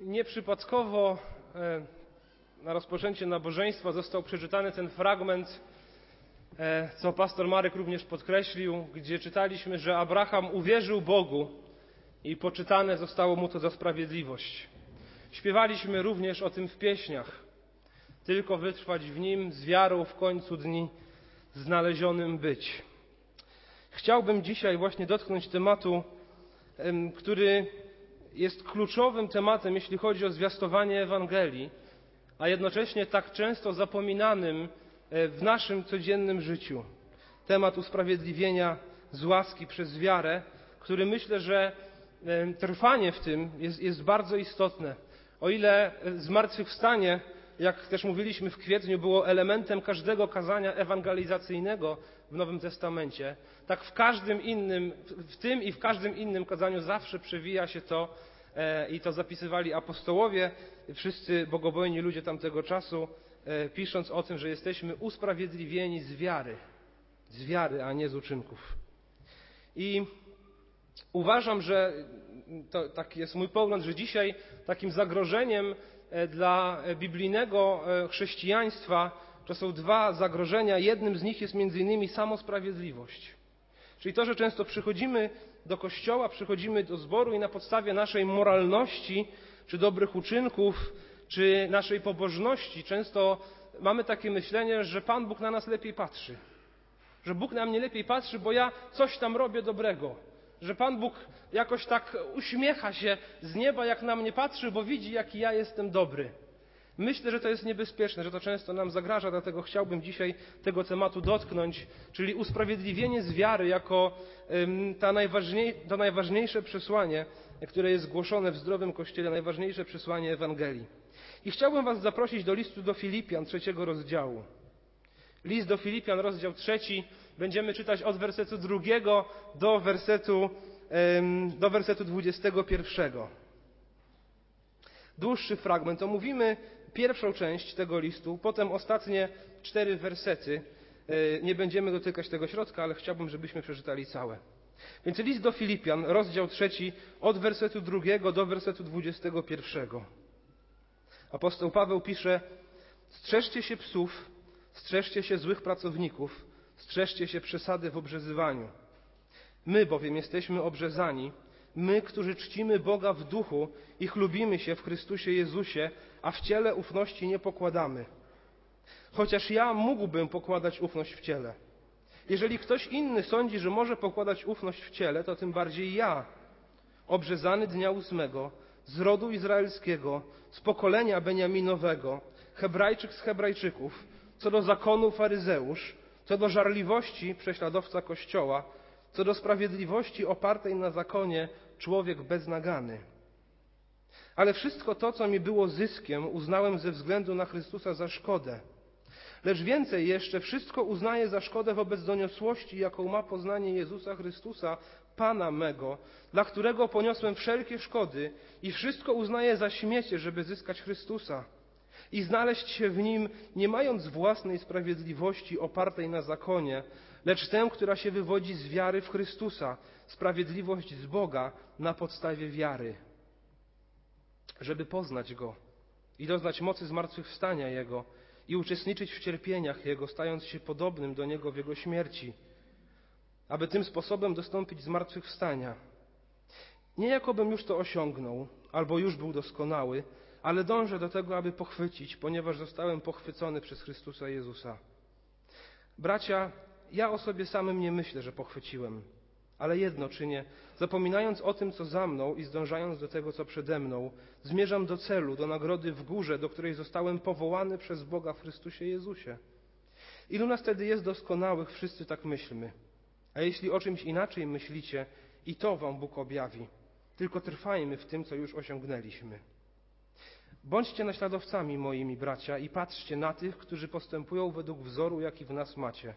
Nieprzypadkowo e, na rozpoczęcie nabożeństwa został przeczytany ten fragment, e, co pastor Marek również podkreślił, gdzie czytaliśmy, że Abraham uwierzył Bogu i poczytane zostało mu to za sprawiedliwość. Śpiewaliśmy również o tym w pieśniach. Tylko wytrwać w nim, z wiarą w końcu dni znalezionym być. Chciałbym dzisiaj właśnie dotknąć tematu, który jest kluczowym tematem, jeśli chodzi o zwiastowanie Ewangelii, a jednocześnie tak często zapominanym e, w naszym codziennym życiu. Temat usprawiedliwienia z łaski przez wiarę, który myślę, że trwanie w tym jest, jest bardzo istotne. O ile zmartwychwstanie, jak też mówiliśmy w kwietniu, było elementem każdego kazania ewangelizacyjnego w Nowym Testamencie, tak w każdym innym, w tym i w każdym innym kazaniu zawsze przewija się to, e, i to zapisywali apostołowie, wszyscy bogobojni ludzie tamtego czasu, e, pisząc o tym, że jesteśmy usprawiedliwieni z wiary. Z wiary, a nie z uczynków. I uważam, że to taki jest mój pogląd, że dzisiaj takim zagrożeniem dla biblijnego chrześcijaństwa to są dwa zagrożenia. Jednym z nich jest między innymi samosprawiedliwość. Czyli to, że często przychodzimy do kościoła, przychodzimy do zboru i na podstawie naszej moralności, czy dobrych uczynków, czy naszej pobożności często mamy takie myślenie, że Pan Bóg na nas lepiej patrzy. Że Bóg na mnie lepiej patrzy, bo ja coś tam robię dobrego. Że Pan Bóg jakoś tak uśmiecha się z nieba, jak na mnie patrzy, bo widzi, jaki ja jestem dobry. Myślę, że to jest niebezpieczne, że to często nam zagraża, dlatego chciałbym dzisiaj tego tematu dotknąć, czyli usprawiedliwienie z wiary jako ta najważniej, to najważniejsze przesłanie, które jest głoszone w zdrowym Kościele, najważniejsze przesłanie Ewangelii. I chciałbym Was zaprosić do listu do Filipian, trzeciego rozdziału. List do Filipian, rozdział trzeci, będziemy czytać od wersetu drugiego do wersetu, do wersetu dwudziestego pierwszego. Dłuższy fragment. Omówimy pierwszą część tego listu, potem ostatnie cztery wersety. E, nie będziemy dotykać tego środka, ale chciałbym, żebyśmy przeczytali całe. Więc list do Filipian, rozdział trzeci, od wersetu drugiego do wersetu dwudziestego pierwszego. Apostoł Paweł pisze: Strzeżcie się psów, strzeżcie się złych pracowników, strzeżcie się przesady w obrzezywaniu. My bowiem jesteśmy obrzezani, my, którzy czcimy Boga w duchu i chlubimy się w Chrystusie Jezusie, a w ciele ufności nie pokładamy. Chociaż ja mógłbym pokładać ufność w ciele. Jeżeli ktoś inny sądzi, że może pokładać ufność w ciele, to tym bardziej ja, obrzezany dnia ósmego, z rodu izraelskiego, z pokolenia Beniaminowego, Hebrajczyk z Hebrajczyków, co do zakonu faryzeusz, co do żarliwości prześladowca Kościoła, co do sprawiedliwości opartej na zakonie człowiek beznagany. Ale wszystko to, co mi było zyskiem, uznałem ze względu na Chrystusa za szkodę. Lecz więcej jeszcze, wszystko uznaję za szkodę wobec doniosłości, jaką ma poznanie Jezusa Chrystusa, Pana mego, dla którego poniosłem wszelkie szkody i wszystko uznaję za śmiecie, żeby zyskać Chrystusa i znaleźć się w Nim, nie mając własnej sprawiedliwości opartej na zakonie, lecz tę, która się wywodzi z wiary w Chrystusa, sprawiedliwość z Boga na podstawie wiary żeby poznać Go i doznać mocy zmartwychwstania Jego i uczestniczyć w cierpieniach Jego, stając się podobnym do Niego w Jego śmierci, aby tym sposobem dostąpić zmartwychwstania. Nie jakobym już to osiągnął, albo już był doskonały, ale dążę do tego, aby pochwycić, ponieważ zostałem pochwycony przez Chrystusa Jezusa. Bracia, ja o sobie samym nie myślę, że pochwyciłem ale jedno czynię, zapominając o tym, co za mną i zdążając do tego, co przede mną, zmierzam do celu, do nagrody w górze, do której zostałem powołany przez Boga w Chrystusie Jezusie. Ilu nas wtedy jest doskonałych, wszyscy tak myślmy. A jeśli o czymś inaczej myślicie, i to wam Bóg objawi. Tylko trwajmy w tym, co już osiągnęliśmy. Bądźcie naśladowcami moimi bracia i patrzcie na tych, którzy postępują według wzoru, jaki w nas macie.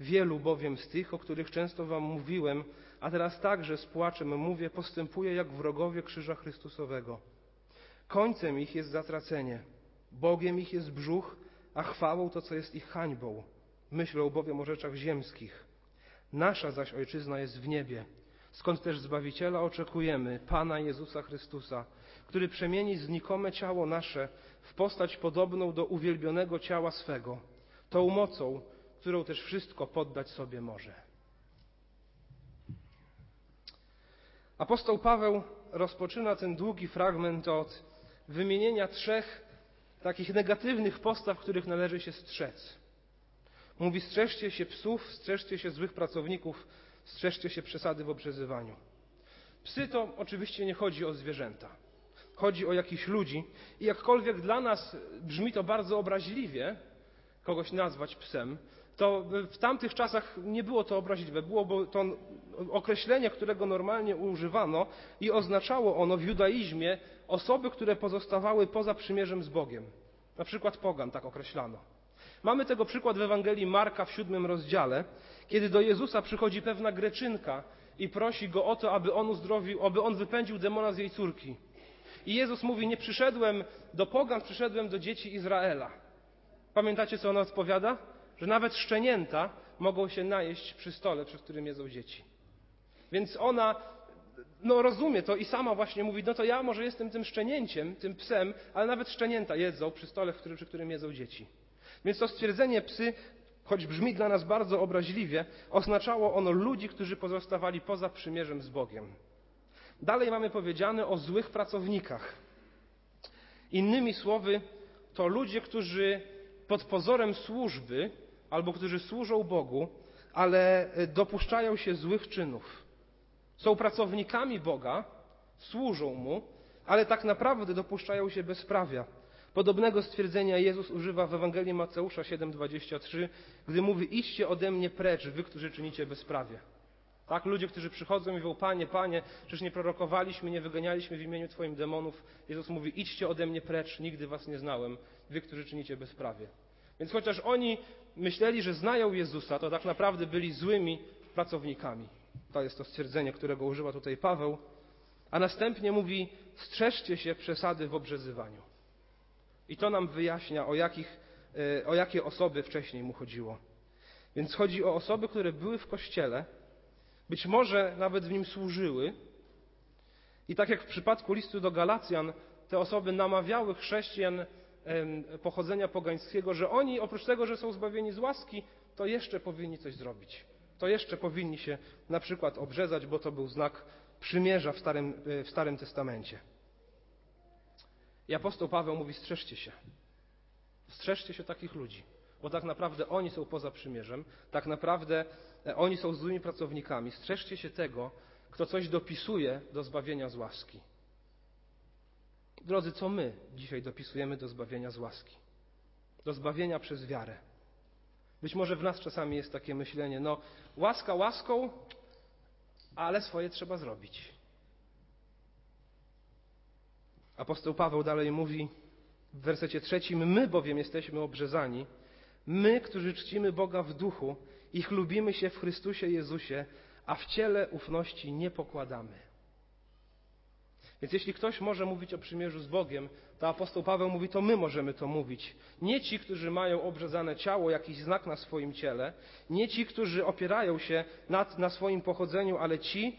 Wielu bowiem z tych, o których często wam mówiłem, a teraz także z płaczem mówię, postępuje jak wrogowie krzyża Chrystusowego. Końcem ich jest zatracenie, Bogiem ich jest brzuch, a chwałą to, co jest ich hańbą. Myślą bowiem o rzeczach ziemskich. Nasza zaś ojczyzna jest w niebie, skąd też Zbawiciela oczekujemy, Pana Jezusa Chrystusa, który przemieni znikome ciało nasze w postać podobną do uwielbionego ciała swego, tą mocą, którą też wszystko poddać sobie może. Apostoł Paweł rozpoczyna ten długi fragment od wymienienia trzech takich negatywnych postaw, których należy się strzec. Mówi: strzeżcie się psów, strzeżcie się złych pracowników, strzeżcie się przesady w obrzezywaniu. Psy to oczywiście nie chodzi o zwierzęta. Chodzi o jakichś ludzi i jakkolwiek dla nas brzmi to bardzo obraźliwie, kogoś nazwać psem, to w tamtych czasach nie było to obraźliwe. Było to określenie, którego normalnie używano i oznaczało ono w judaizmie osoby, które pozostawały poza przymierzem z Bogiem. Na przykład pogan tak określano. Mamy tego przykład w Ewangelii Marka w siódmym rozdziale, kiedy do Jezusa przychodzi pewna Greczynka i prosi go o to, aby on uzdrowił, aby on wypędził demona z jej córki. I Jezus mówi: Nie przyszedłem do pogan, przyszedłem do dzieci Izraela. Pamiętacie, co ona odpowiada? Że nawet szczenięta mogą się najeść przy stole, przy którym jedzą dzieci. Więc ona no rozumie to i sama właśnie mówi, no to ja może jestem tym szczenięciem, tym psem, ale nawet szczenięta jedzą przy stole, przy którym jedzą dzieci. Więc to stwierdzenie psy, choć brzmi dla nas bardzo obraźliwie, oznaczało ono ludzi, którzy pozostawali poza przymierzem z Bogiem. Dalej mamy powiedziane o złych pracownikach. Innymi słowy, to ludzie, którzy pod pozorem służby albo którzy służą Bogu, ale dopuszczają się złych czynów. Są pracownikami Boga, służą Mu, ale tak naprawdę dopuszczają się bezprawia. Podobnego stwierdzenia Jezus używa w Ewangelii Mateusza 7:23, gdy mówi: Idźcie ode mnie precz, wy, którzy czynicie bezprawie. Tak, ludzie, którzy przychodzą i mówią: Panie, Panie, przecież nie prorokowaliśmy, nie wyganialiśmy w imieniu Twoim demonów. Jezus mówi: Idźcie ode mnie precz, nigdy Was nie znałem, wy, którzy czynicie bezprawie. Więc chociaż oni myśleli, że znają Jezusa, to tak naprawdę byli złymi pracownikami. To jest to stwierdzenie, którego używa tutaj Paweł. A następnie mówi: strzeżcie się przesady w obrzezywaniu. I to nam wyjaśnia, o, jakich, e, o jakie osoby wcześniej mu chodziło. Więc chodzi o osoby, które były w kościele, być może nawet w nim służyły. I tak jak w przypadku listu do Galacjan, te osoby namawiały chrześcijan pochodzenia pogańskiego, że oni oprócz tego, że są zbawieni z łaski, to jeszcze powinni coś zrobić to jeszcze powinni się na przykład obrzezać, bo to był znak przymierza w Starym, w Starym Testamencie. I apostoł Paweł mówi: strzeżcie się. Strzeżcie się takich ludzi, bo tak naprawdę oni są poza przymierzem, tak naprawdę e, oni są złymi pracownikami. Strzeżcie się tego, kto coś dopisuje do zbawienia z łaski. Drodzy, co my dzisiaj dopisujemy do zbawienia z łaski? Do zbawienia przez wiarę. Być może w nas czasami jest takie myślenie, no łaska łaską, ale swoje trzeba zrobić. Apostoł Paweł dalej mówi w wersecie trzecim: My bowiem jesteśmy obrzezani, my, którzy czcimy Boga w duchu i chlubimy się w Chrystusie Jezusie, a w ciele ufności nie pokładamy. Więc jeśli ktoś może mówić o przymierzu z Bogiem, to apostoł Paweł mówi, to my możemy to mówić. Nie ci, którzy mają obrzezane ciało, jakiś znak na swoim ciele, nie ci, którzy opierają się nad, na swoim pochodzeniu, ale ci,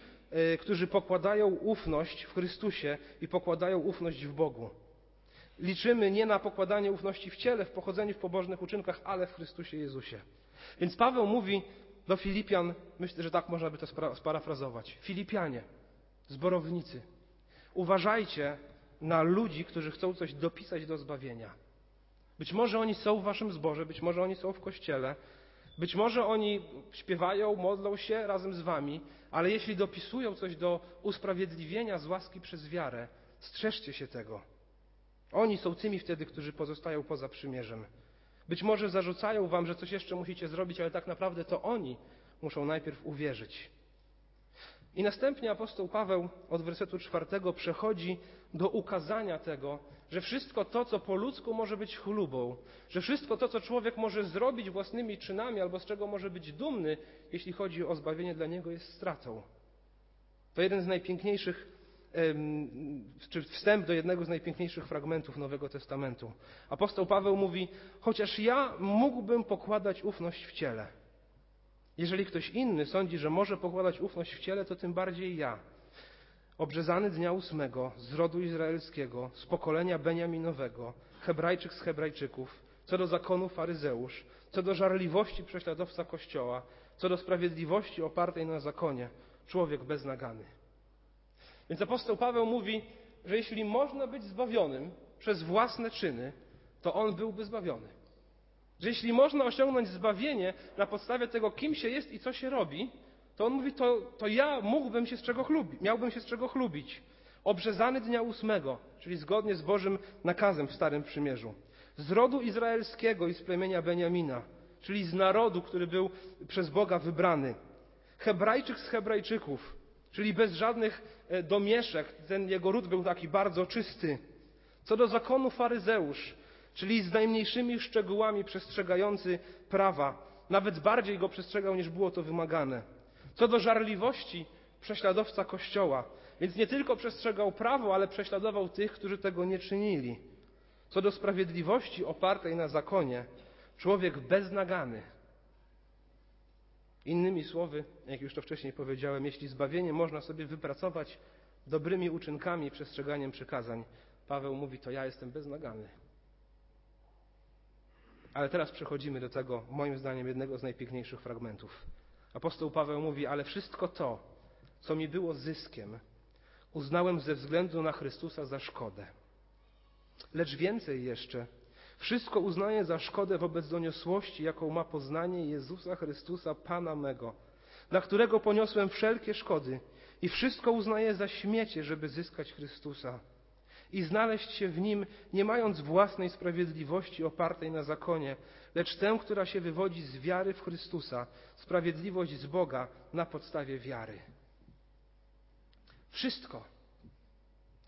y, którzy pokładają ufność w Chrystusie i pokładają ufność w Bogu. Liczymy nie na pokładanie ufności w ciele, w pochodzeniu, w pobożnych uczynkach, ale w Chrystusie Jezusie. Więc Paweł mówi do Filipian, myślę, że tak można by to sparafrazować. Filipianie, zborownicy, Uważajcie na ludzi, którzy chcą coś dopisać do zbawienia. Być może oni są w waszym zborze, być może oni są w kościele, być może oni śpiewają, modlą się razem z wami, ale jeśli dopisują coś do usprawiedliwienia z łaski przez wiarę, strzeżcie się tego. Oni są tymi wtedy, którzy pozostają poza przymierzem. Być może zarzucają wam, że coś jeszcze musicie zrobić, ale tak naprawdę to oni muszą najpierw uwierzyć. I następnie apostoł Paweł od wersetu czwartego przechodzi do ukazania tego, że wszystko to, co po ludzku może być chlubą, że wszystko to, co człowiek może zrobić własnymi czynami albo z czego może być dumny, jeśli chodzi o zbawienie dla niego, jest stratą. To jeden z najpiękniejszych, czy wstęp do jednego z najpiękniejszych fragmentów Nowego Testamentu. Apostoł Paweł mówi: Chociaż ja mógłbym pokładać ufność w ciele. Jeżeli ktoś inny sądzi, że może pokładać ufność w ciele, to tym bardziej ja. obrzezany dnia ósmego z rodu izraelskiego, z pokolenia Beniaminowego, Hebrajczyk z Hebrajczyków, co do zakonu faryzeusz, co do żarliwości prześladowca Kościoła, co do sprawiedliwości opartej na zakonie, człowiek beznagany. Więc apostoł Paweł mówi, że jeśli można być zbawionym przez własne czyny, to on byłby zbawiony. Że jeśli można osiągnąć zbawienie na podstawie tego, kim się jest i co się robi, to on mówi, to, to ja mógłbym się z czego chlubić, miałbym się z czego chlubić. Obrzezany dnia ósmego, czyli zgodnie z Bożym nakazem w Starym Przymierzu. Z rodu izraelskiego i z plemienia Beniamina, czyli z narodu, który był przez Boga wybrany. Hebrajczyk z Hebrajczyków, czyli bez żadnych e, domieszek. Ten jego ród był taki bardzo czysty. Co do zakonu faryzeusz, czyli z najmniejszymi szczegółami przestrzegający prawa, nawet bardziej go przestrzegał niż było to wymagane. Co do żarliwości, prześladowca Kościoła, więc nie tylko przestrzegał prawo, ale prześladował tych, którzy tego nie czynili. Co do sprawiedliwości opartej na zakonie, człowiek beznagany. Innymi słowy, jak już to wcześniej powiedziałem, jeśli zbawienie można sobie wypracować dobrymi uczynkami i przestrzeganiem przykazań, Paweł mówi, to ja jestem beznagany. Ale teraz przechodzimy do tego, moim zdaniem, jednego z najpiękniejszych fragmentów. Apostoł Paweł mówi, ale wszystko to, co mi było zyskiem, uznałem ze względu na Chrystusa za szkodę. Lecz więcej jeszcze, wszystko uznaję za szkodę wobec doniosłości, jaką ma poznanie Jezusa Chrystusa, Pana mego, dla którego poniosłem wszelkie szkody i wszystko uznaję za śmiecie, żeby zyskać Chrystusa i znaleźć się w Nim, nie mając własnej sprawiedliwości opartej na zakonie, lecz tę, która się wywodzi z wiary w Chrystusa, sprawiedliwość z Boga na podstawie wiary. Wszystko,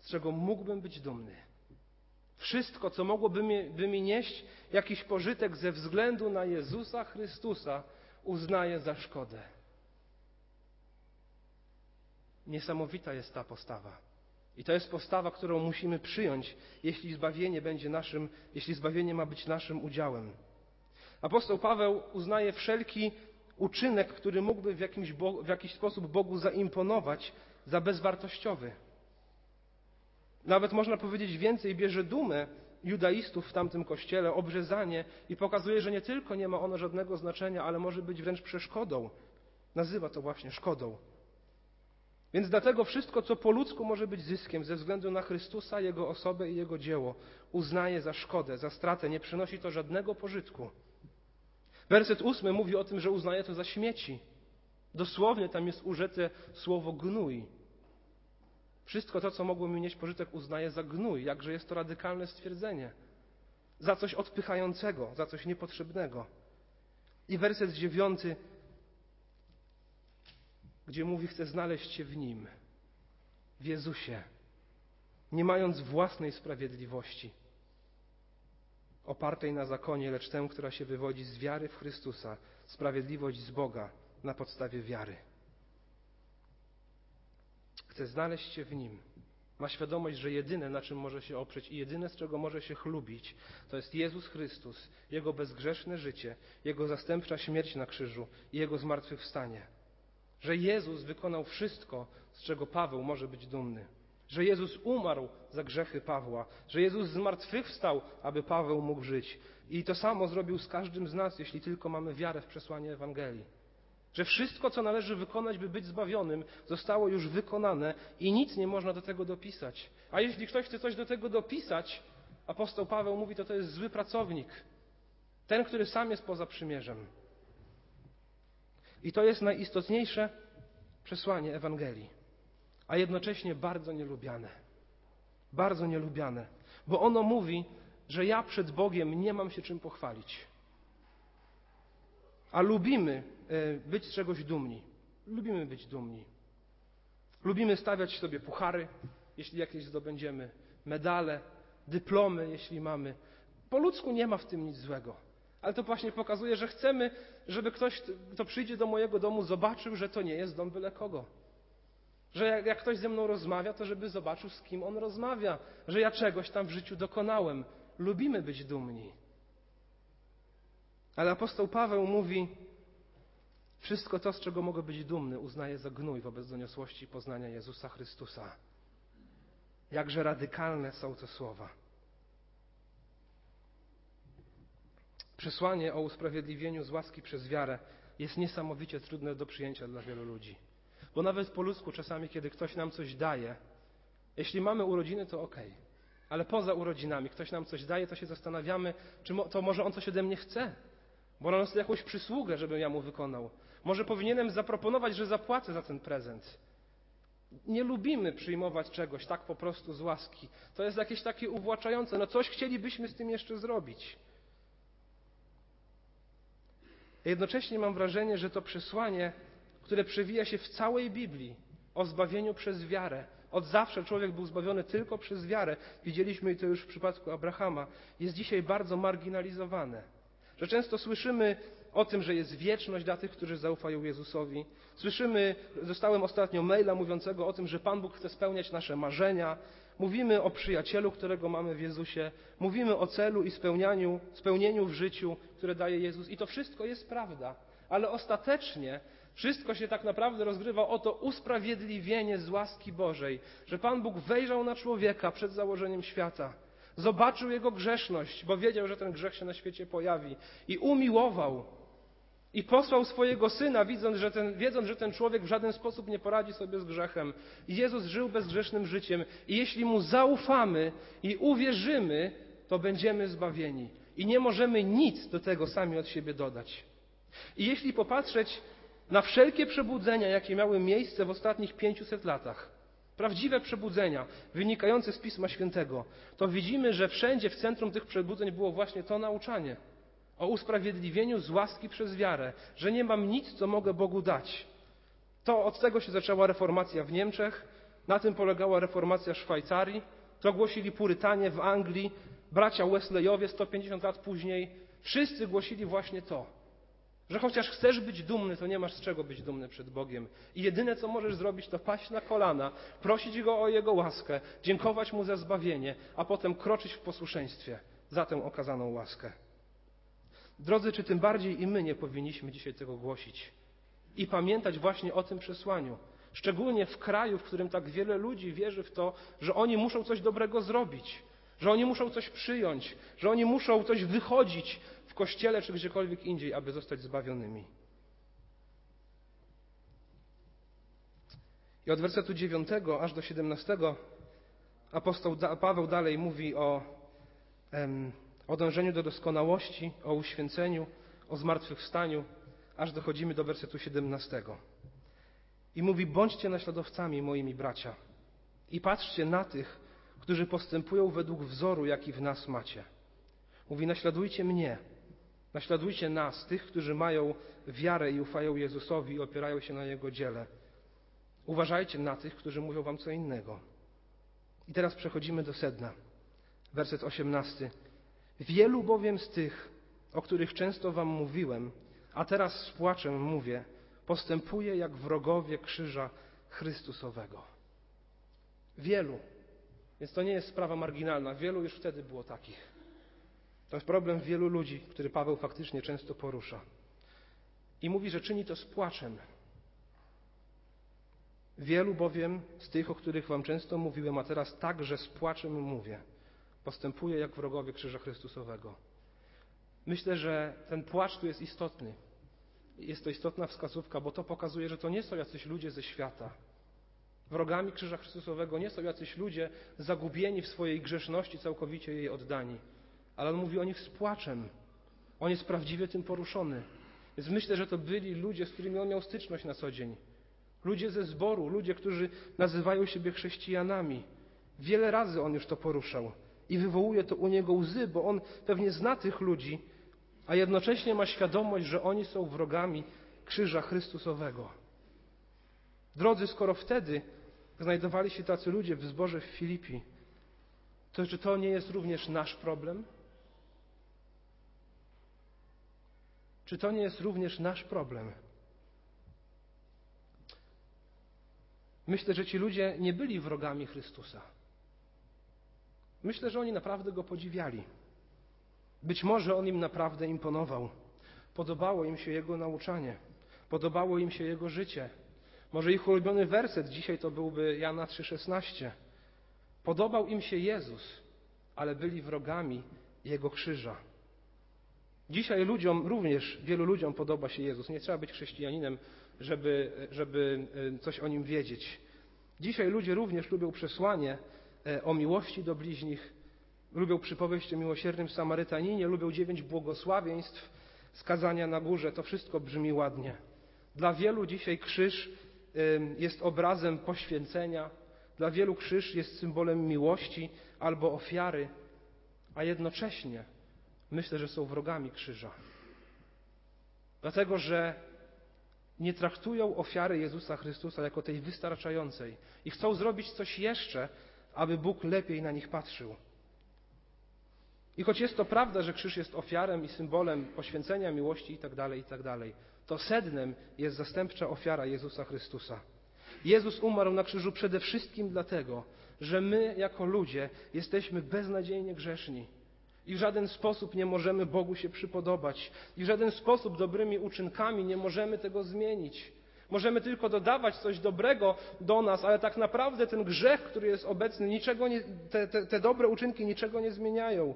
z czego mógłbym być dumny, wszystko, co mogłoby mi, by mi nieść jakiś pożytek ze względu na Jezusa Chrystusa, uznaję za szkodę. Niesamowita jest ta postawa. I to jest postawa, którą musimy przyjąć, jeśli zbawienie będzie naszym, jeśli zbawienie ma być naszym udziałem. Apostoł Paweł uznaje wszelki uczynek, który mógłby w, jakimś w jakiś sposób Bogu zaimponować, za bezwartościowy. Nawet można powiedzieć więcej, bierze dumę judaistów w tamtym kościele, obrzezanie i pokazuje, że nie tylko nie ma ono żadnego znaczenia, ale może być wręcz przeszkodą. Nazywa to właśnie szkodą. Więc dlatego wszystko, co po ludzku może być zyskiem ze względu na Chrystusa, Jego osobę i Jego dzieło, uznaje za szkodę, za stratę, nie przynosi to żadnego pożytku. Werset ósmy mówi o tym, że uznaje to za śmieci. Dosłownie tam jest użyte słowo gnój. Wszystko to, co mogło mi nieść pożytek, uznaje za gnój. Jakże jest to radykalne stwierdzenie. Za coś odpychającego, za coś niepotrzebnego. I werset dziewiąty gdzie mówi: Chcę znaleźć się w Nim, w Jezusie, nie mając własnej sprawiedliwości, opartej na zakonie, lecz tę, która się wywodzi z wiary w Chrystusa, sprawiedliwość z Boga na podstawie wiary. Chcę znaleźć się w Nim. Ma świadomość, że jedyne, na czym może się oprzeć i jedyne, z czego może się chlubić, to jest Jezus Chrystus, Jego bezgrzeszne życie, Jego zastępcza śmierć na krzyżu i Jego zmartwychwstanie że Jezus wykonał wszystko, z czego Paweł może być dumny. Że Jezus umarł za grzechy Pawła, że Jezus zmartwychwstał, aby Paweł mógł żyć. I to samo zrobił z każdym z nas, jeśli tylko mamy wiarę w przesłanie Ewangelii. Że wszystko, co należy wykonać, by być zbawionym, zostało już wykonane i nic nie można do tego dopisać. A jeśli ktoś chce coś do tego dopisać, apostoł Paweł mówi, to to jest zły pracownik. Ten, który sam jest poza przymierzem. I to jest najistotniejsze przesłanie Ewangelii, a jednocześnie bardzo nielubiane. Bardzo nielubiane, bo ono mówi, że ja przed Bogiem nie mam się czym pochwalić. A lubimy e, być z czegoś dumni. Lubimy być dumni. Lubimy stawiać sobie puchary, jeśli jakieś zdobędziemy, medale, dyplomy, jeśli mamy. Po ludzku nie ma w tym nic złego. Ale to właśnie pokazuje, że chcemy, żeby ktoś, kto przyjdzie do mojego domu, zobaczył, że to nie jest dom byle kogo. Że jak, jak ktoś ze mną rozmawia, to żeby zobaczył, z kim on rozmawia, że ja czegoś tam w życiu dokonałem. Lubimy być dumni. Ale apostoł Paweł mówi: Wszystko to, z czego mogę być dumny, uznaję za gnój wobec doniosłości poznania Jezusa Chrystusa. Jakże radykalne są te słowa. Przesłanie o usprawiedliwieniu z łaski przez wiarę jest niesamowicie trudne do przyjęcia dla wielu ludzi. Bo nawet po ludzku czasami, kiedy ktoś nam coś daje, jeśli mamy urodziny, to ok. Ale poza urodzinami ktoś nam coś daje, to się zastanawiamy, czy to może on coś ode mnie chce. Bo on chce jakąś przysługę, żebym ja mu wykonał. Może powinienem zaproponować, że zapłacę za ten prezent. Nie lubimy przyjmować czegoś tak po prostu z łaski. To jest jakieś takie uwłaczające. No coś chcielibyśmy z tym jeszcze zrobić. Jednocześnie mam wrażenie, że to przesłanie, które przewija się w całej Biblii o zbawieniu przez wiarę, od zawsze człowiek był zbawiony tylko przez wiarę, widzieliśmy to już w przypadku Abrahama, jest dzisiaj bardzo marginalizowane. Że często słyszymy o tym, że jest wieczność dla tych, którzy zaufają Jezusowi. Słyszymy, dostałem ostatnio maila mówiącego o tym, że Pan Bóg chce spełniać nasze marzenia. Mówimy o przyjacielu, którego mamy w Jezusie. Mówimy o celu i spełnianiu, spełnieniu w życiu, które daje Jezus. I to wszystko jest prawda. Ale ostatecznie wszystko się tak naprawdę rozgrywa o to usprawiedliwienie z łaski Bożej, że Pan Bóg wejrzał na człowieka przed założeniem świata, zobaczył jego grzeszność, bo wiedział, że ten grzech się na świecie pojawi i umiłował i posłał swojego syna, wiedząc że, ten, wiedząc, że ten człowiek w żaden sposób nie poradzi sobie z grzechem. Jezus żył bezgrzesznym życiem. I jeśli mu zaufamy i uwierzymy, to będziemy zbawieni. I nie możemy nic do tego sami od siebie dodać. I jeśli popatrzeć na wszelkie przebudzenia, jakie miały miejsce w ostatnich 500 latach, prawdziwe przebudzenia wynikające z Pisma Świętego, to widzimy, że wszędzie w centrum tych przebudzeń było właśnie to nauczanie o usprawiedliwieniu z łaski przez wiarę, że nie mam nic, co mogę Bogu dać. To od tego się zaczęła reformacja w Niemczech, na tym polegała reformacja w Szwajcarii, to głosili Purytanie w Anglii, bracia Wesleyowie 150 lat później. Wszyscy głosili właśnie to, że chociaż chcesz być dumny, to nie masz z czego być dumny przed Bogiem. I jedyne, co możesz zrobić, to paść na kolana, prosić Go o Jego łaskę, dziękować Mu za zbawienie, a potem kroczyć w posłuszeństwie za tę okazaną łaskę. Drodzy, czy tym bardziej i my nie powinniśmy dzisiaj tego głosić i pamiętać właśnie o tym przesłaniu. Szczególnie w kraju, w którym tak wiele ludzi wierzy w to, że oni muszą coś dobrego zrobić, że oni muszą coś przyjąć, że oni muszą coś wychodzić w kościele czy gdziekolwiek indziej, aby zostać zbawionymi. I od wersetu 9 aż do 17 apostoł Paweł dalej mówi o em, o dążeniu do doskonałości, o uświęceniu, o zmartwychwstaniu, aż dochodzimy do wersetu 17. I mówi: Bądźcie naśladowcami moimi bracia i patrzcie na tych, którzy postępują według wzoru, jaki w nas macie. Mówi: Naśladujcie mnie, naśladujcie nas, tych, którzy mają wiarę i ufają Jezusowi i opierają się na Jego dziele. Uważajcie na tych, którzy mówią wam co innego. I teraz przechodzimy do sedna. Werset 18. Wielu bowiem z tych, o których często wam mówiłem, a teraz z płaczem mówię, postępuje jak wrogowie krzyża Chrystusowego. Wielu. Więc to nie jest sprawa marginalna. Wielu już wtedy było takich. To jest problem wielu ludzi, który Paweł faktycznie często porusza. I mówi, że czyni to z płaczem. Wielu bowiem z tych, o których wam często mówiłem, a teraz także z płaczem mówię postępuje jak wrogowie Krzyża Chrystusowego. Myślę, że ten płacz tu jest istotny. Jest to istotna wskazówka, bo to pokazuje, że to nie są jacyś ludzie ze świata. Wrogami Krzyża Chrystusowego nie są jacyś ludzie zagubieni w swojej grzeszności, całkowicie jej oddani. Ale on mówi o nich z płaczem. On jest prawdziwie tym poruszony. Więc myślę, że to byli ludzie, z którymi on miał styczność na co dzień. Ludzie ze zboru, ludzie, którzy nazywają siebie chrześcijanami. Wiele razy on już to poruszał. I wywołuje to u niego łzy, bo on pewnie zna tych ludzi, a jednocześnie ma świadomość, że oni są wrogami krzyża Chrystusowego. Drodzy, skoro wtedy znajdowali się tacy ludzie w zborze w Filipi, to czy to nie jest również nasz problem? Czy to nie jest również nasz problem? Myślę, że ci ludzie nie byli wrogami Chrystusa. Myślę, że oni naprawdę go podziwiali. Być może on im naprawdę imponował. Podobało im się jego nauczanie. Podobało im się Jego życie. Może ich ulubiony werset dzisiaj to byłby Jana 3,16. Podobał im się Jezus, ale byli wrogami Jego krzyża. Dzisiaj ludziom, również wielu ludziom podoba się Jezus. Nie trzeba być chrześcijaninem, żeby, żeby e, coś o nim wiedzieć. Dzisiaj ludzie również lubią przesłanie e, o miłości do bliźnich, lubią przypowieść o miłosiernym Samarytaninie, lubią dziewięć błogosławieństw skazania na górze. To wszystko brzmi ładnie. Dla wielu dzisiaj krzyż jest obrazem poświęcenia, dla wielu krzyż jest symbolem miłości albo ofiary, a jednocześnie myślę, że są wrogami krzyża. Dlatego, że nie traktują ofiary Jezusa Chrystusa jako tej wystarczającej i chcą zrobić coś jeszcze, aby Bóg lepiej na nich patrzył. I choć jest to prawda, że krzyż jest ofiarem i symbolem poświęcenia miłości itd., tak itd., tak to sednem jest zastępcza ofiara Jezusa Chrystusa. Jezus umarł na krzyżu przede wszystkim dlatego, że my jako ludzie jesteśmy beznadziejnie grzeszni i w żaden sposób nie możemy Bogu się przypodobać i w żaden sposób dobrymi uczynkami nie możemy tego zmienić. Możemy tylko dodawać coś dobrego do nas, ale tak naprawdę ten grzech, który jest obecny, niczego nie, te, te, te dobre uczynki niczego nie zmieniają.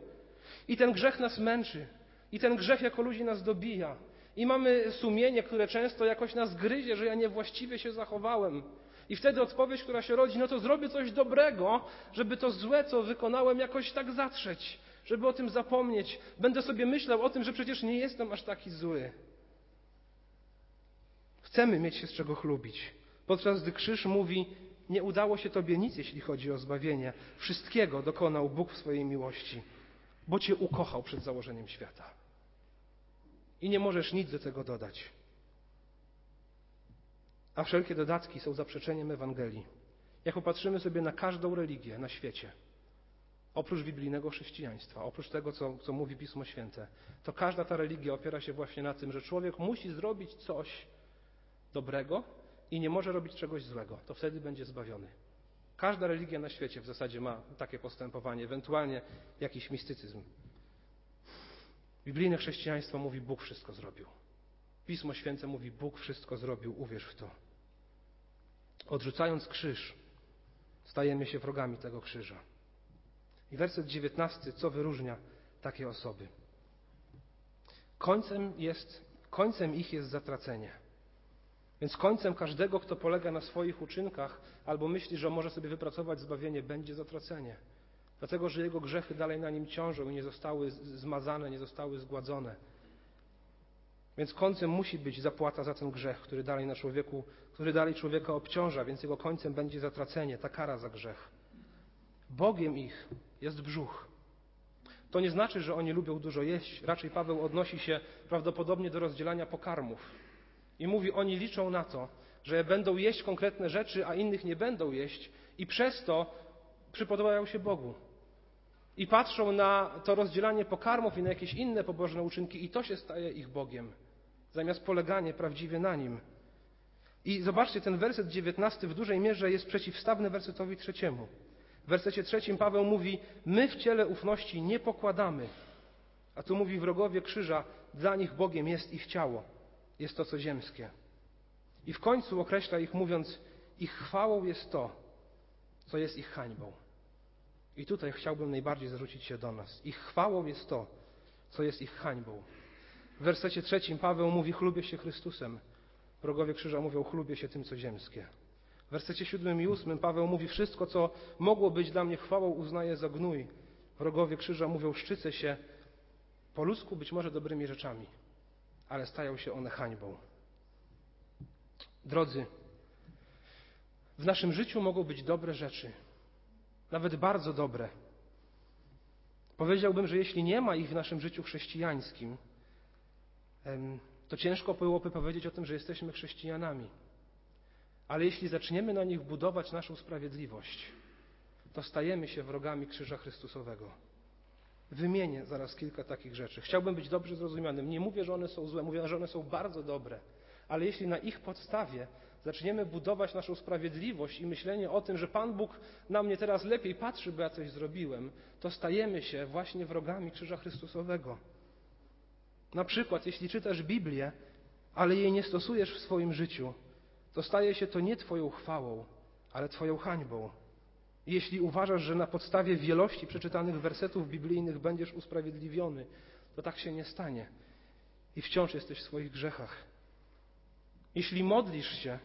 I ten grzech nas męczy. I ten grzech jako ludzi nas dobija. I mamy sumienie, które często jakoś nas gryzie, że ja niewłaściwie się zachowałem. I wtedy odpowiedź, która się rodzi, no to zrobię coś dobrego, żeby to złe, co wykonałem, jakoś tak zatrzeć, żeby o tym zapomnieć. Będę sobie myślał o tym, że przecież nie jestem aż taki zły. Chcemy mieć się z czego chlubić. Podczas gdy krzyż mówi, nie udało się Tobie nic, jeśli chodzi o zbawienie. Wszystkiego dokonał Bóg w swojej miłości, bo Cię ukochał przed założeniem świata. I nie możesz nic do tego dodać. A wszelkie dodatki są zaprzeczeniem Ewangelii. Jak popatrzymy sobie na każdą religię na świecie, oprócz biblijnego chrześcijaństwa, oprócz tego, co, co mówi Pismo Święte, to każda ta religia opiera się właśnie na tym, że człowiek musi zrobić coś dobrego i nie może robić czegoś złego. To wtedy będzie zbawiony. Każda religia na świecie w zasadzie ma takie postępowanie, ewentualnie jakiś mistycyzm. Biblijne chrześcijaństwo mówi, Bóg wszystko zrobił. Pismo Święte mówi, Bóg wszystko zrobił, uwierz w to. Odrzucając krzyż, stajemy się wrogami tego krzyża. I werset dziewiętnasty, co wyróżnia takie osoby? Końcem, jest, końcem ich jest zatracenie. Więc końcem każdego, kto polega na swoich uczynkach albo myśli, że może sobie wypracować zbawienie, będzie zatracenie. Dlatego, że jego grzechy dalej na nim ciążą i nie zostały zmazane, nie zostały zgładzone. Więc końcem musi być zapłata za ten grzech, który dalej na człowieku, który dalej człowieka obciąża, więc jego końcem będzie zatracenie, ta kara za grzech. Bogiem ich jest brzuch. To nie znaczy, że oni lubią dużo jeść. Raczej Paweł odnosi się prawdopodobnie do rozdzielania pokarmów. I mówi, oni liczą na to, że będą jeść konkretne rzeczy, a innych nie będą jeść, i przez to przypodobają się Bogu i patrzą na to rozdzielanie pokarmów i na jakieś inne pobożne uczynki, i to się staje ich Bogiem, zamiast poleganie prawdziwie na nim. I zobaczcie, ten werset dziewiętnasty w dużej mierze jest przeciwstawny wersetowi trzeciemu. W wersecie trzecim Paweł mówi: My w ciele ufności nie pokładamy. A tu mówi wrogowie krzyża, dla nich Bogiem jest ich ciało, jest to co ziemskie. I w końcu określa ich mówiąc: Ich chwałą jest to, co jest ich hańbą. I tutaj chciałbym najbardziej zwrócić się do nas. Ich chwałą jest to, co jest ich hańbą. W wersecie trzecim Paweł mówi: Chlubię się Chrystusem. Wrogowie krzyża mówią: Chlubię się tym, co ziemskie. W wersecie siódmym i ósmym Paweł mówi: Wszystko, co mogło być dla mnie chwałą, uznaję za gnój. Wrogowie krzyża mówią: Szczycę się po ludzku być może dobrymi rzeczami, ale stają się one hańbą. Drodzy, w naszym życiu mogą być dobre rzeczy, nawet bardzo dobre. Powiedziałbym, że jeśli nie ma ich w naszym życiu chrześcijańskim, to ciężko byłoby powiedzieć o tym, że jesteśmy chrześcijanami. Ale jeśli zaczniemy na nich budować naszą sprawiedliwość, to stajemy się wrogami Krzyża Chrystusowego. Wymienię zaraz kilka takich rzeczy. Chciałbym być dobrze zrozumianym. Nie mówię, że one są złe, mówię, że one są bardzo dobre. Ale jeśli na ich podstawie zaczniemy budować naszą sprawiedliwość i myślenie o tym, że Pan Bóg na mnie teraz lepiej patrzy, bo ja coś zrobiłem, to stajemy się właśnie wrogami Krzyża Chrystusowego. Na przykład, jeśli czytasz Biblię, ale jej nie stosujesz w swoim życiu, to staje się to nie Twoją chwałą, ale Twoją hańbą. Jeśli uważasz, że na podstawie wielości przeczytanych wersetów biblijnych będziesz usprawiedliwiony, to tak się nie stanie i wciąż jesteś w swoich grzechach. Jeśli modlisz się,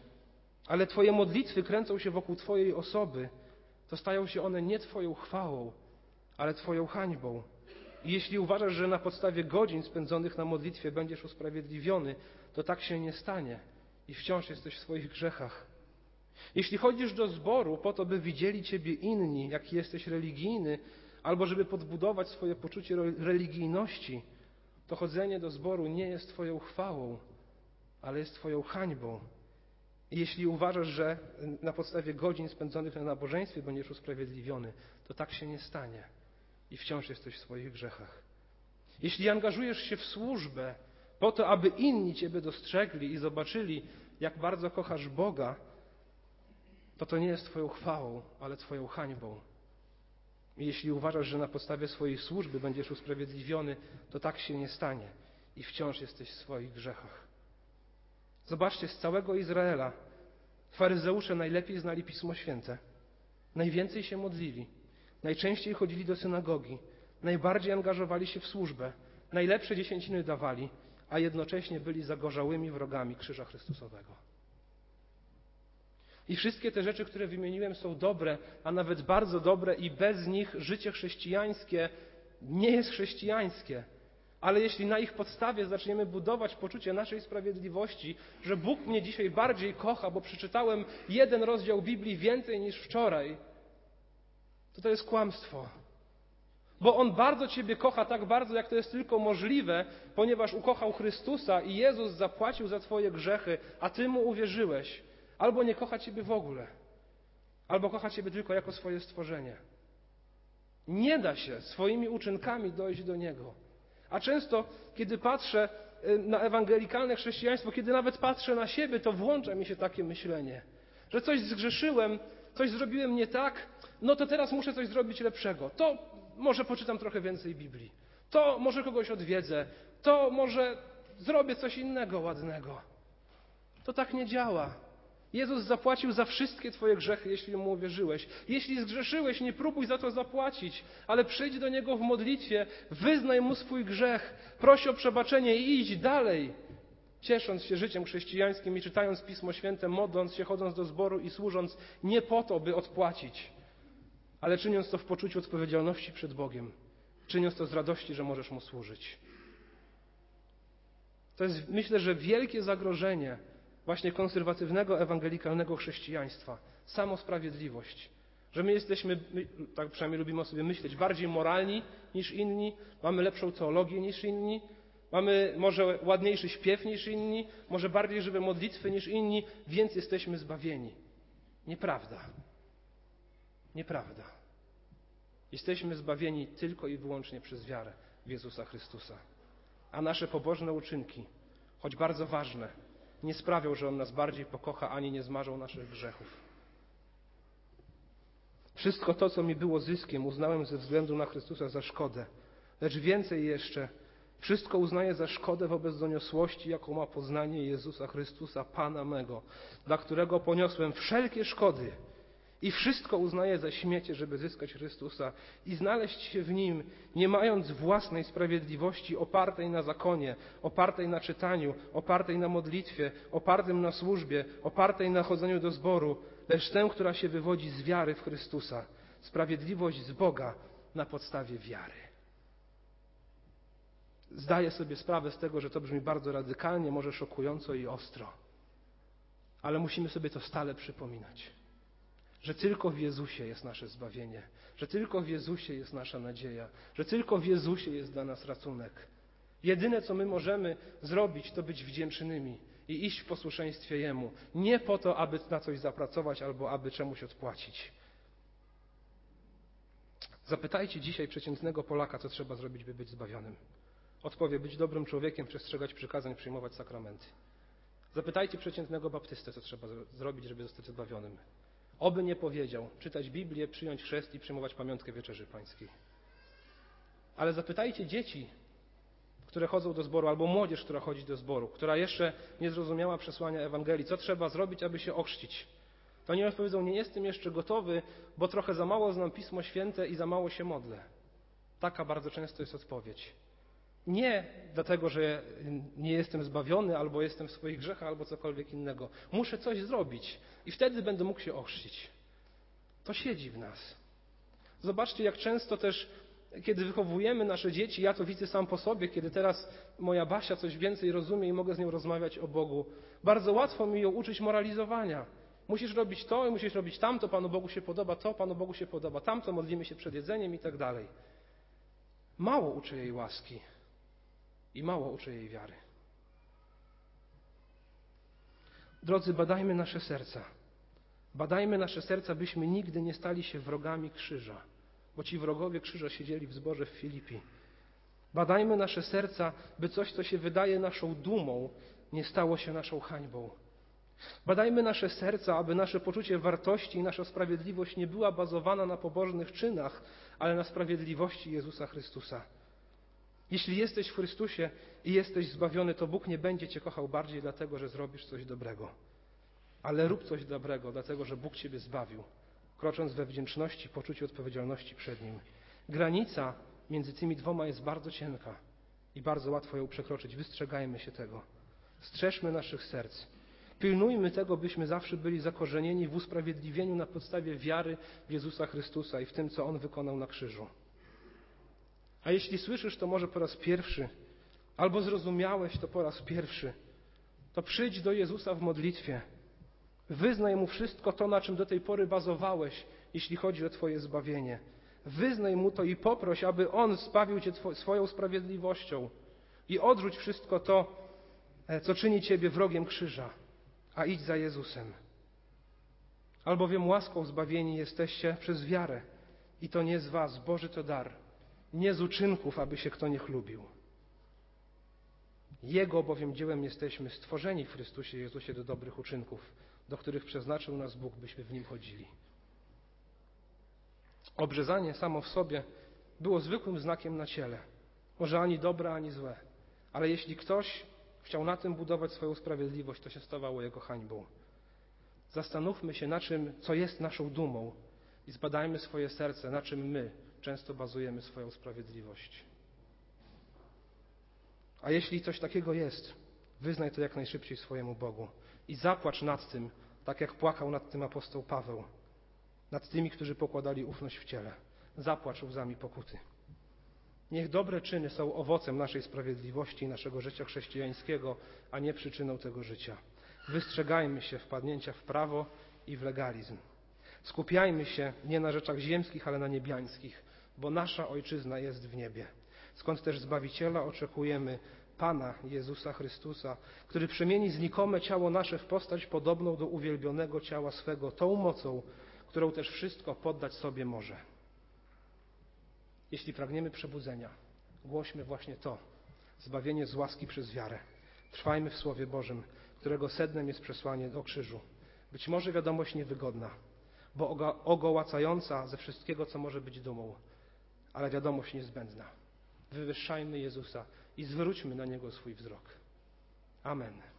ale Twoje modlitwy kręcą się wokół Twojej osoby, to stają się one nie Twoją chwałą, ale Twoją hańbą. I jeśli uważasz, że na podstawie godzin spędzonych na modlitwie będziesz usprawiedliwiony, to tak się nie stanie i wciąż jesteś w swoich grzechach. Jeśli chodzisz do zboru po to, by widzieli Ciebie inni, jaki jesteś religijny, albo żeby podbudować swoje poczucie religijności, to chodzenie do zboru nie jest Twoją chwałą, ale jest Twoją hańbą. I jeśli uważasz, że na podstawie godzin spędzonych na nabożeństwie będziesz usprawiedliwiony, to tak się nie stanie i wciąż jesteś w swoich grzechach. Jeśli angażujesz się w służbę po to, aby inni Ciebie dostrzegli i zobaczyli, jak bardzo kochasz Boga, to to nie jest Twoją chwałą, ale Twoją hańbą. I jeśli uważasz, że na podstawie swojej służby będziesz usprawiedliwiony, to tak się nie stanie i wciąż jesteś w swoich grzechach. Zobaczcie, z całego Izraela faryzeusze najlepiej znali Pismo Święte, najwięcej się modlili, najczęściej chodzili do synagogi, najbardziej angażowali się w służbę, najlepsze dziesięciny dawali, a jednocześnie byli zagorzałymi wrogami Krzyża Chrystusowego. I wszystkie te rzeczy, które wymieniłem, są dobre, a nawet bardzo dobre, i bez nich życie chrześcijańskie nie jest chrześcijańskie. Ale jeśli na ich podstawie zaczniemy budować poczucie naszej sprawiedliwości, że Bóg mnie dzisiaj bardziej kocha, bo przeczytałem jeden rozdział Biblii więcej niż wczoraj, to to jest kłamstwo. Bo On bardzo Ciebie kocha tak bardzo, jak to jest tylko możliwe, ponieważ ukochał Chrystusa i Jezus zapłacił za Twoje grzechy, a Ty Mu uwierzyłeś. Albo nie kocha Ciebie w ogóle, albo kocha Ciebie tylko jako swoje stworzenie. Nie da się swoimi uczynkami dojść do Niego. A często, kiedy patrzę y, na ewangelikalne chrześcijaństwo, kiedy nawet patrzę na siebie, to włącza mi się takie myślenie, że coś zgrzeszyłem, coś zrobiłem nie tak, no to teraz muszę coś zrobić lepszego. To może poczytam trochę więcej Biblii. To może kogoś odwiedzę. To może zrobię coś innego ładnego. To tak nie działa. Jezus zapłacił za wszystkie Twoje grzechy, jeśli mu uwierzyłeś. Jeśli zgrzeszyłeś, nie próbuj za to zapłacić, ale przyjdź do Niego w modlitwie, wyznaj Mu swój grzech, proś o przebaczenie i idź dalej. Ciesząc się życiem chrześcijańskim i czytając Pismo Święte, modląc się, chodząc do zboru i służąc nie po to, by odpłacić, ale czyniąc to w poczuciu odpowiedzialności przed Bogiem, czyniąc to z radości, że możesz Mu służyć. To jest, myślę, że wielkie zagrożenie właśnie konserwatywnego, ewangelikalnego chrześcijaństwa. Samosprawiedliwość. Że my jesteśmy, my, tak przynajmniej lubimy o sobie myśleć, bardziej moralni niż inni, mamy lepszą teologię niż inni, mamy może ładniejszy śpiew niż inni, może bardziej żywe modlitwy niż inni, więc jesteśmy zbawieni. Nieprawda. Nieprawda. Jesteśmy zbawieni tylko i wyłącznie przez wiarę w Jezusa Chrystusa. A nasze pobożne uczynki, choć bardzo ważne, nie sprawią, że On nas bardziej pokocha, ani nie zmarzą naszych grzechów. Wszystko to, co mi było zyskiem, uznałem ze względu na Chrystusa za szkodę. Lecz więcej jeszcze, wszystko uznaję za szkodę wobec doniosłości, jaką ma poznanie Jezusa Chrystusa, Pana mego, dla którego poniosłem wszelkie szkody i wszystko uznaję za śmiecie, żeby zyskać Chrystusa i znaleźć się w Nim, nie mając własnej sprawiedliwości opartej na zakonie, opartej na czytaniu, opartej na modlitwie, opartym na służbie, opartej na chodzeniu do zboru, lecz tę, która się wywodzi z wiary w Chrystusa, sprawiedliwość z Boga na podstawie wiary. Zdaję sobie sprawę z tego, że to brzmi bardzo radykalnie, może szokująco i ostro, ale musimy sobie to stale przypominać że tylko w Jezusie jest nasze zbawienie, że tylko w Jezusie jest nasza nadzieja, że tylko w Jezusie jest dla nas racunek. Jedyne, co my możemy zrobić, to być wdzięcznymi i iść w posłuszeństwie Jemu. Nie po to, aby na coś zapracować albo aby czemuś odpłacić. Zapytajcie dzisiaj przeciętnego Polaka, co trzeba zrobić, by być zbawionym. Odpowie: być dobrym człowiekiem, przestrzegać przykazań, przyjmować sakramenty. Zapytajcie przeciętnego baptystę, co trzeba zrobić, żeby zostać zbawionym. Oby nie powiedział czytać Biblię, przyjąć chrzest i przyjmować pamiątkę wieczerzy pańskiej. Ale zapytajcie dzieci, które chodzą do zboru, albo młodzież, która chodzi do zboru, która jeszcze nie zrozumiała przesłania Ewangelii, co trzeba zrobić, aby się ochrzcić. To nie powiedzą, nie jestem jeszcze gotowy, bo trochę za mało znam Pismo Święte i za mało się modlę. Taka bardzo często jest odpowiedź. Nie dlatego, że nie jestem zbawiony, albo jestem w swoich grzechach, albo cokolwiek innego. Muszę coś zrobić i wtedy będę mógł się ochrzcić. To siedzi w nas. Zobaczcie, jak często też, kiedy wychowujemy nasze dzieci, ja to widzę sam po sobie, kiedy teraz moja Basia coś więcej rozumie i mogę z nią rozmawiać o Bogu, bardzo łatwo mi ją uczyć moralizowania. Musisz robić to i musisz robić tamto, Panu Bogu się podoba to, Panu Bogu się podoba tamto, modlimy się przed jedzeniem i tak dalej. Mało uczę jej łaski i mało uczę jej wiary. Drodzy, badajmy nasze serca. Badajmy nasze serca, byśmy nigdy nie stali się wrogami krzyża, bo ci wrogowie krzyża siedzieli w zborze w Filipi. Badajmy nasze serca, by coś, co się wydaje naszą dumą, nie stało się naszą hańbą. Badajmy nasze serca, aby nasze poczucie wartości i nasza sprawiedliwość nie była bazowana na pobożnych czynach, ale na sprawiedliwości Jezusa Chrystusa. Jeśli jesteś w Chrystusie i jesteś zbawiony, to Bóg nie będzie cię kochał bardziej dlatego, że zrobisz coś dobrego. Ale rób coś dobrego, dlatego że Bóg ciebie zbawił, krocząc we wdzięczności, poczuciu odpowiedzialności przed Nim. Granica między tymi dwoma jest bardzo cienka i bardzo łatwo ją przekroczyć. Wystrzegajmy się tego. Strzeżmy naszych serc. Pilnujmy tego, byśmy zawsze byli zakorzenieni w usprawiedliwieniu na podstawie wiary w Jezusa Chrystusa i w tym, co On wykonał na krzyżu. A jeśli słyszysz to może po raz pierwszy, albo zrozumiałeś to po raz pierwszy, to przyjdź do Jezusa w modlitwie. Wyznaj Mu wszystko to, na czym do tej pory bazowałeś, jeśli chodzi o Twoje zbawienie. Wyznaj Mu to i poproś, aby On zbawił Cię swoją sprawiedliwością i odrzuć wszystko to, e, co czyni Ciebie wrogiem krzyża, a idź za Jezusem. Albowiem łaską zbawieni jesteście przez wiarę i to nie z Was, Boży to dar nie z uczynków, aby się kto nie chlubił. Jego bowiem dziełem jesteśmy stworzeni w Chrystusie Jezusie do dobrych uczynków, do których przeznaczył nas Bóg, byśmy w nim chodzili. Obrzezanie samo w sobie było zwykłym znakiem na ciele. Może ani dobre, ani złe. Ale jeśli ktoś chciał na tym budować swoją sprawiedliwość, to się stawało jego hańbą. Zastanówmy się na czym, co jest naszą dumą i zbadajmy swoje serce, na czym my często bazujemy swoją sprawiedliwość. A jeśli coś takiego jest, wyznaj to jak najszybciej swojemu Bogu i zapłacz nad tym, tak jak płakał nad tym apostoł Paweł, nad tymi, którzy pokładali ufność w ciele. Zapłacz łzami pokuty. Niech dobre czyny są owocem naszej sprawiedliwości i naszego życia chrześcijańskiego, a nie przyczyną tego życia. Wystrzegajmy się wpadnięcia w prawo i w legalizm. Skupiajmy się nie na rzeczach ziemskich, ale na niebiańskich, bo nasza ojczyzna jest w niebie. Skąd też Zbawiciela oczekujemy Pana Jezusa Chrystusa, który przemieni znikome ciało nasze w postać podobną do uwielbionego ciała swego, tą mocą, którą też wszystko poddać sobie może. Jeśli pragniemy przebudzenia, głośmy właśnie to zbawienie z łaski przez wiarę. Trwajmy w Słowie Bożym, którego sednem jest przesłanie do krzyżu. Być może wiadomość niewygodna, bo ogołacająca ze wszystkiego, co może być dumą, ale wiadomość niezbędna. Wywyższajmy Jezusa i zwróćmy na Niego swój wzrok. Amen.